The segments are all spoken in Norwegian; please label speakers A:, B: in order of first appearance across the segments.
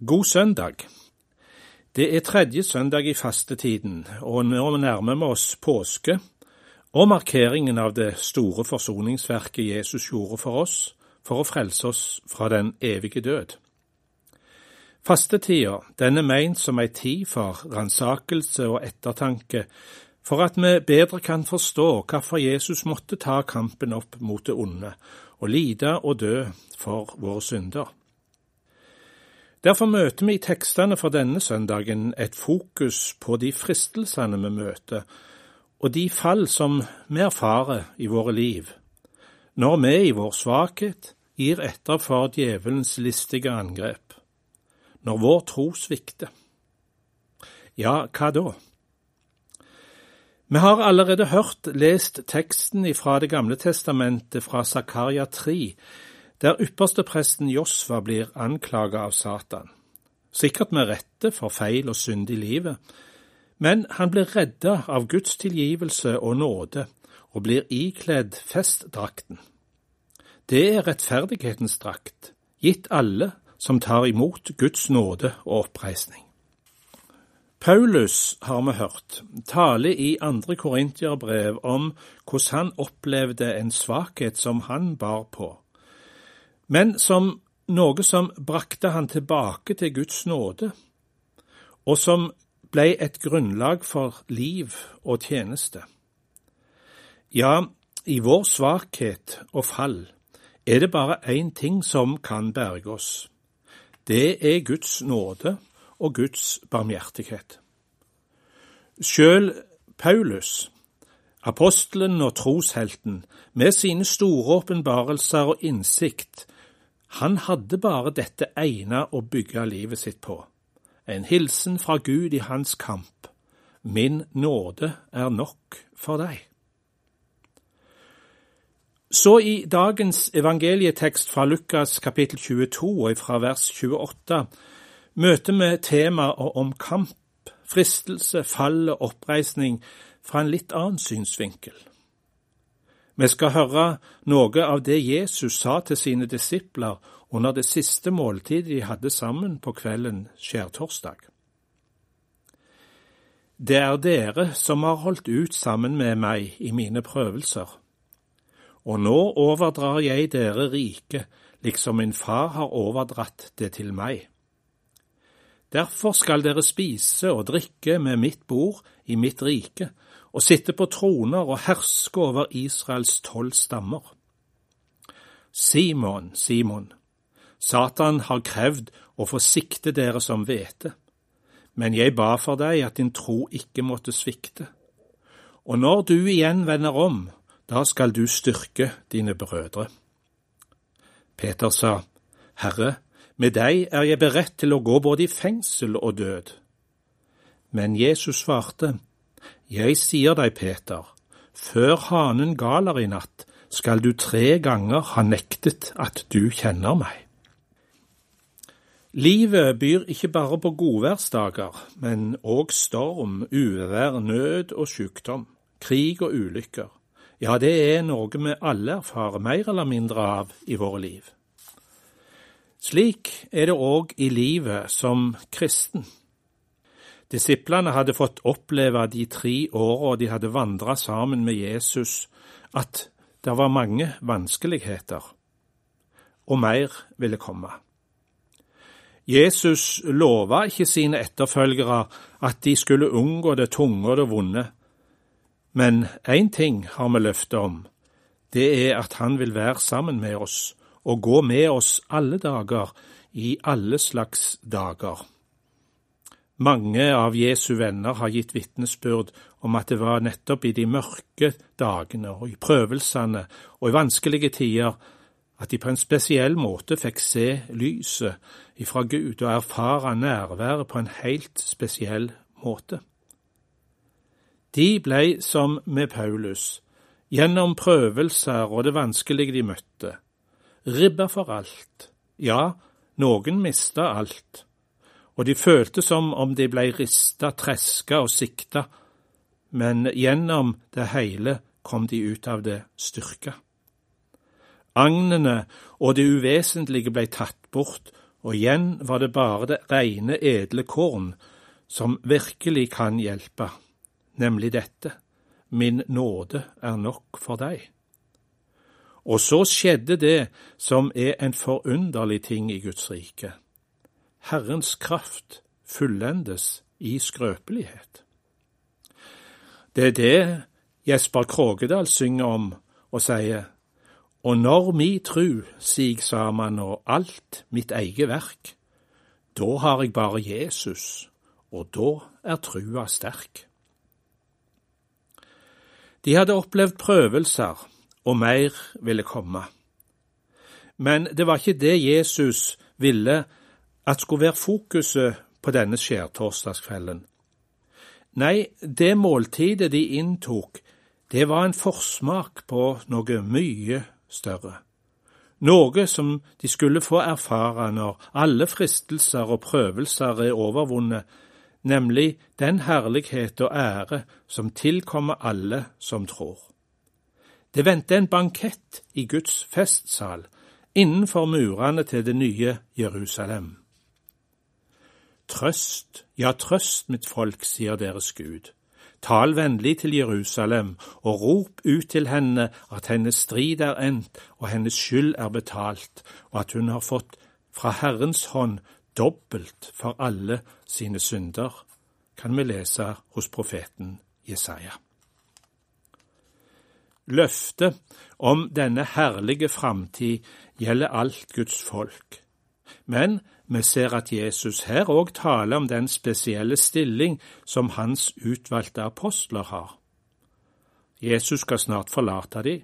A: God søndag. Det er tredje søndag i fastetiden, og nå nærmer vi oss påske og markeringen av det store forsoningsverket Jesus gjorde for oss for å frelse oss fra den evige død. Fastetida den er meint som ei tid for ransakelse og ettertanke, for at vi bedre kan forstå hvorfor Jesus måtte ta kampen opp mot det onde og lide og dø for våre synder. Derfor møter vi i tekstene for denne søndagen et fokus på de fristelsene vi møter, og de fall som vi erfarer i våre liv, når vi i vår svakhet gir etter for djevelens listige angrep, når vår tro svikter. Ja, hva da? Vi har allerede hørt lest teksten fra Det gamle testamentet fra Zakaria 3, der ypperstepresten Josfa blir anklaget av Satan. Sikkert med rette for feil og synd i livet, men han blir redda av Guds tilgivelse og nåde og blir ikledd festdrakten. Det er rettferdighetens drakt, gitt alle som tar imot Guds nåde og oppreisning. Paulus, har vi hørt, tale i andre korintierbrev om hvordan han opplevde en svakhet som han bar på men som noe som brakte han tilbake til Guds nåde, og som ble et grunnlag for liv og tjeneste. Ja, i vår svakhet og fall er det bare én ting som kan berge oss. Det er Guds nåde og Guds barmhjertighet. Sjøl Paulus, apostelen og troshelten, med sine store åpenbarelser og innsikt, han hadde bare dette ene å bygge livet sitt på, en hilsen fra Gud i hans kamp. Min nåde er nok for deg. Så i dagens evangelietekst fra Lukas kapittel 22 og fra vers 28 møter vi temaet om kamp, fristelse, fall og oppreisning fra en litt annen synsvinkel. Vi skal høre noe av det Jesus sa til sine disipler under det siste måltidet de hadde sammen på kvelden skjærtorsdag. Det er dere som har holdt ut sammen med meg i mine prøvelser, og nå overdrar jeg dere riket, liksom min far har overdratt det til meg. Derfor skal dere spise og drikke med mitt bord i mitt rike, og sitte på troner og herske over Israels tolv stammer. Simon, Simon, Satan har krevd å få sikte dere som hvete, men jeg ba for deg at din tro ikke måtte svikte. Og når du igjen vender om, da skal du styrke dine brødre. Peter sa, Herre, med deg er jeg beredt til å gå både i fengsel og død. Men Jesus svarte, jeg sier deg, Peter, før hanen galer i natt, skal du tre ganger ha nektet at du kjenner meg. Livet byr ikke bare på godværsdager, men òg storm, uvær, nød og sykdom, krig og ulykker. Ja, det er noe vi alle erfarer mer eller mindre av i våre liv. Slik er det òg i livet som kristen. Disiplene hadde fått oppleve de tre åra de hadde vandra sammen med Jesus, at det var mange vanskeligheter, og mer ville komme. Jesus lova ikke sine etterfølgere at de skulle unngå det tunge og det vonde, men én ting har vi løfte om, det er at han vil være sammen med oss og gå med oss alle dager i alle slags dager. Mange av Jesu venner har gitt vitnesbyrd om at det var nettopp i de mørke dagene og i prøvelsene og i vanskelige tider at de på en spesiell måte fikk se lyset ifra Gud og erfare nærværet på en helt spesiell måte. De blei som med Paulus, gjennom prøvelser og det vanskelige de møtte, ribba for alt, ja, noen mista alt og de følte som om de blei rista, treska og sikta, men gjennom det hele kom de ut av det styrka. Agnene og det uvesentlige blei tatt bort, og igjen var det bare det reine, edle korn som virkelig kan hjelpe, nemlig dette, min nåde er nok for deg. Og så skjedde det som er en forunderlig ting i Guds rike. Herrens kraft fullendes i skrøpelighet. Det er det Jesper Krogedal synger om og sier, og når mi tru sig saman og alt mitt eige verk, da har jeg bare Jesus, og da er trua sterk. De hadde opplevd prøvelser, og mer ville komme. Men det var ikke det Jesus ville at skulle være fokuset på denne skjærtorsdagskvelden. Nei, det måltidet de inntok, det var en forsmak på noe mye større. Noe som de skulle få erfare når alle fristelser og prøvelser er overvunnet, nemlig den herlighet og ære som tilkommer alle som tror. Det vendte en bankett i Guds festsal innenfor murene til det nye Jerusalem. Trøst, ja, trøst mitt folk, sier deres Gud. Tal vennlig til Jerusalem, og rop ut til henne at hennes strid er endt og hennes skyld er betalt, og at hun har fått fra Herrens hånd dobbelt for alle sine synder, kan vi lese hos profeten Jesaja. Løftet om denne herlige framtid gjelder alt Guds folk. Men vi ser at Jesus her òg taler om den spesielle stilling som hans utvalgte apostler har. Jesus skal snart forlate dem,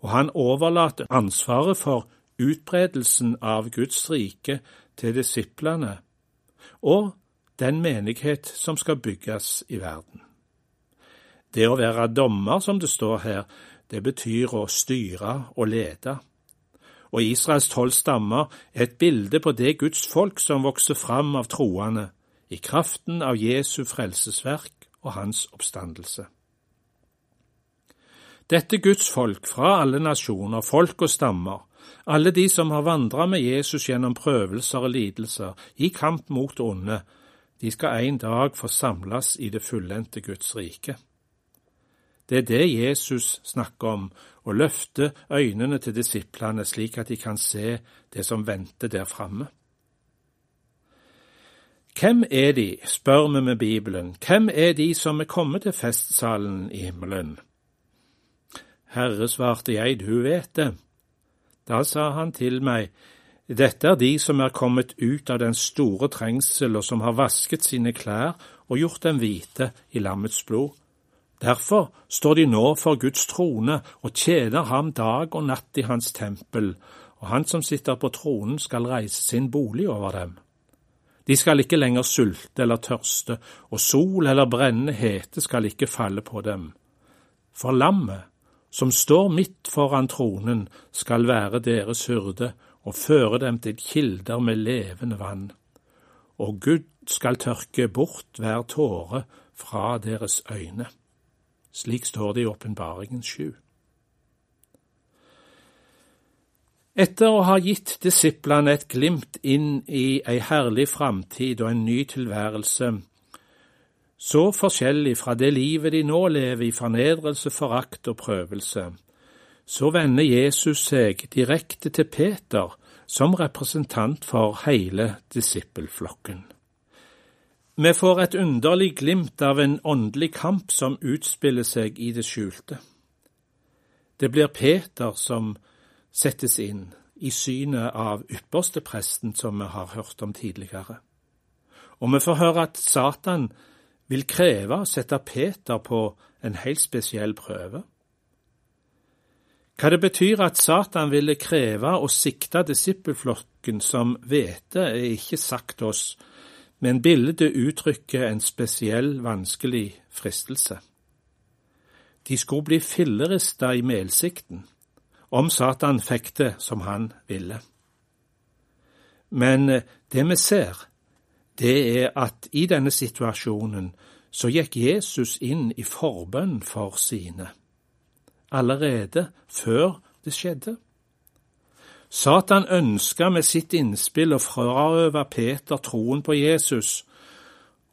A: og han overlater ansvaret for utbredelsen av Guds rike til disiplene og den menighet som skal bygges i verden. Det å være dommer, som det står her, det betyr å styre og lede. Og Israels tolv stammer er et bilde på det Guds folk som vokser fram av troende, i kraften av Jesu frelsesverk og hans oppstandelse. Dette Guds folk fra alle nasjoner, folk og stammer, alle de som har vandra med Jesus gjennom prøvelser og lidelser, i kamp mot onde, de skal en dag få samles i det fullendte Guds rike. Det er det Jesus snakker om, å løfte øynene til disiplene slik at de kan se det som venter der framme. Hvem er de, spør vi med Bibelen, hvem er de som er kommet til festsalen i himmelen? Herre, svarte jeg, du vet det. Da sa han til meg, dette er de som er kommet ut av den store trengsel og som har vasket sine klær og gjort dem hvite i lammets blod. Derfor står de nå for Guds trone og tjener ham dag og natt i hans tempel, og han som sitter på tronen skal reise sin bolig over dem. De skal ikke lenger sulte eller tørste, og sol eller brennende hete skal ikke falle på dem. For lammet, som står midt foran tronen, skal være deres hyrde og føre dem til kilder med levende vann. Og Gud skal tørke bort hver tåre fra deres øyne. Slik står det i Åpenbaringen 7. Etter å ha gitt disiplene et glimt inn i ei herlig framtid og en ny tilværelse, så forskjellig fra det livet de nå lever i fornedrelse, forakt og prøvelse, så vender Jesus seg direkte til Peter som representant for hele disippelflokken. Vi får et underlig glimt av en åndelig kamp som utspiller seg i det skjulte. Det blir Peter som settes inn i synet av ypperstepresten, som vi har hørt om tidligere. Og vi får høre at Satan vil kreve å sette Peter på en helt spesiell prøve. Hva det betyr at Satan ville kreve å sikte disippelflokken som hvete, er ikke sagt oss, men bildet uttrykker en spesiell vanskelig fristelse. De skulle bli fillerista i melsikten om Satan fikk det som han ville. Men eh, det vi ser, det er at i denne situasjonen så gikk Jesus inn i forbønn for sine, allerede før det skjedde. Satan ønska med sitt innspill å frarøve Peter troen på Jesus,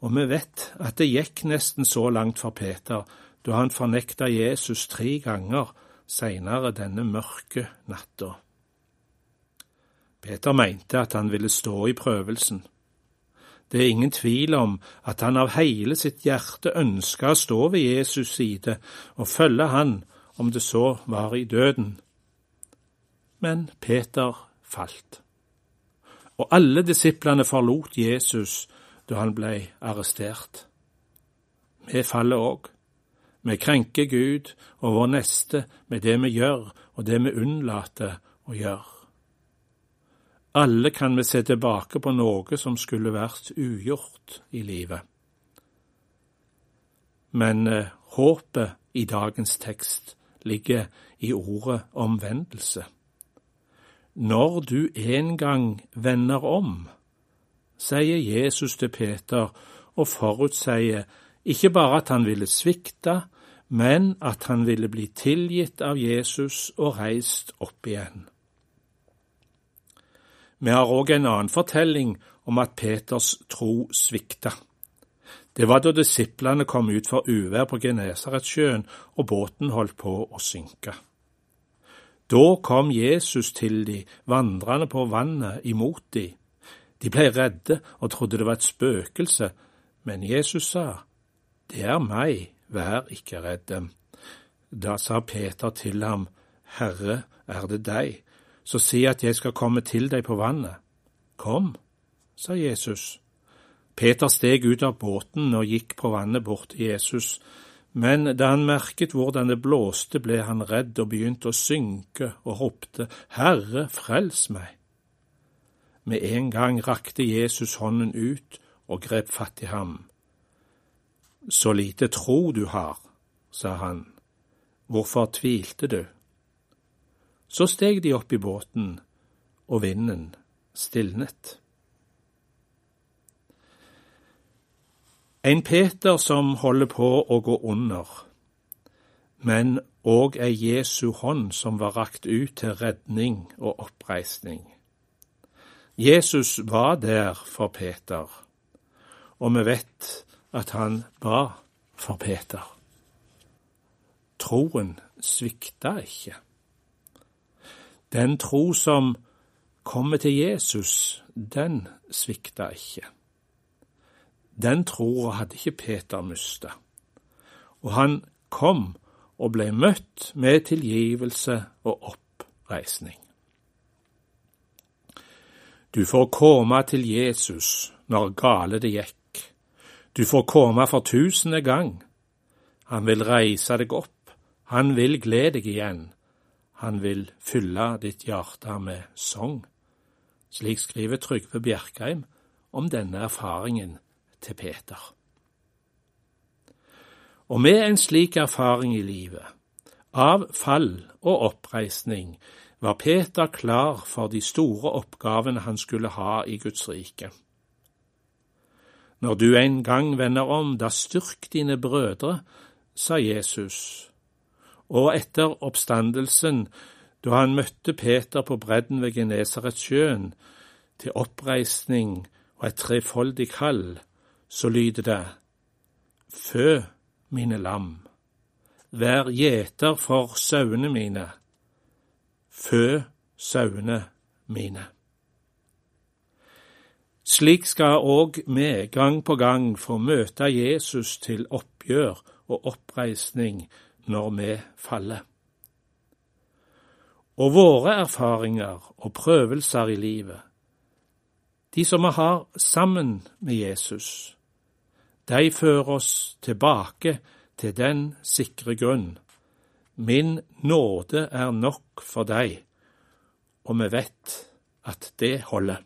A: og vi vet at det gikk nesten så langt for Peter da han fornekta Jesus tre ganger seinere denne mørke natta. Peter mente at han ville stå i prøvelsen. Det er ingen tvil om at han av hele sitt hjerte ønska å stå ved Jesus' side og følge han, om det så var i døden. Men Peter falt. Og alle disiplene forlot Jesus da han ble arrestert. Vi faller òg. Vi krenker Gud og vår neste med det vi gjør og det vi unnlater å gjøre. Alle kan vi se tilbake på noe som skulle vært ugjort i livet. Men eh, håpet i dagens tekst ligger i ordet omvendelse. Når du en gang vender om, sier Jesus til Peter og forutsier ikke bare at han ville svikte, men at han ville bli tilgitt av Jesus og reist opp igjen. Vi har òg en annen fortelling om at Peters tro svikta. Det var da disiplene kom ut for uvær på Genesaretsjøen og båten holdt på å synke. Da kom Jesus til de vandrende på vannet imot de. De ble redde og trodde det var et spøkelse, men Jesus sa, Det er meg, vær ikke redde. Da sa Peter til ham, Herre, er det deg? så si at jeg skal komme til deg på vannet. Kom, sa Jesus. Peter steg ut av båten og gikk på vannet bort til Jesus, men da han merket hvordan det blåste, ble han redd og begynte å synke og ropte, Herre, frels meg! Med en gang rakte Jesus hånden ut og grep fatt i ham. Så lite tro du har, sa han, hvorfor tvilte du? Så steg de opp i båten, og vinden stilnet. En Peter som holder på å gå under, men òg ei Jesu hånd som var rakt ut til redning og oppreisning. Jesus var der for Peter, og vi vet at han ba for Peter. Troen svikta ikke. Den tro som kommer til Jesus, den svikta ikke. Den troa hadde ikke Peter mista, og han kom og ble møtt med tilgivelse og oppreisning. Du får komme til Jesus når gale det gikk. Du får komme for tusende gang. Han vil reise deg opp, han vil glede deg igjen. Han vil fylle ditt hjerte med sang. Slik skriver Trygve Bjerkreim om denne erfaringen til Peter. Og med en slik erfaring i livet, av fall og oppreisning, var Peter klar for de store oppgavene han skulle ha i Guds rike. Når du en gang vender om, da styrk dine brødre, sa Jesus og etter oppstandelsen, da han møtte Peter på bredden ved Genesaretsjøen, til oppreisning og et trefoldig kall, så lyder det Fø mine lam, vær gjeter for sauene mine, fø sauene mine. Slik skal òg vi gang på gang få møte Jesus til oppgjør og oppreisning når vi faller. Og våre erfaringer og prøvelser i livet, de som vi har sammen med Jesus, de fører oss tilbake til den sikre grunn. Min nåde er nok for deg, og vi vet at det holder.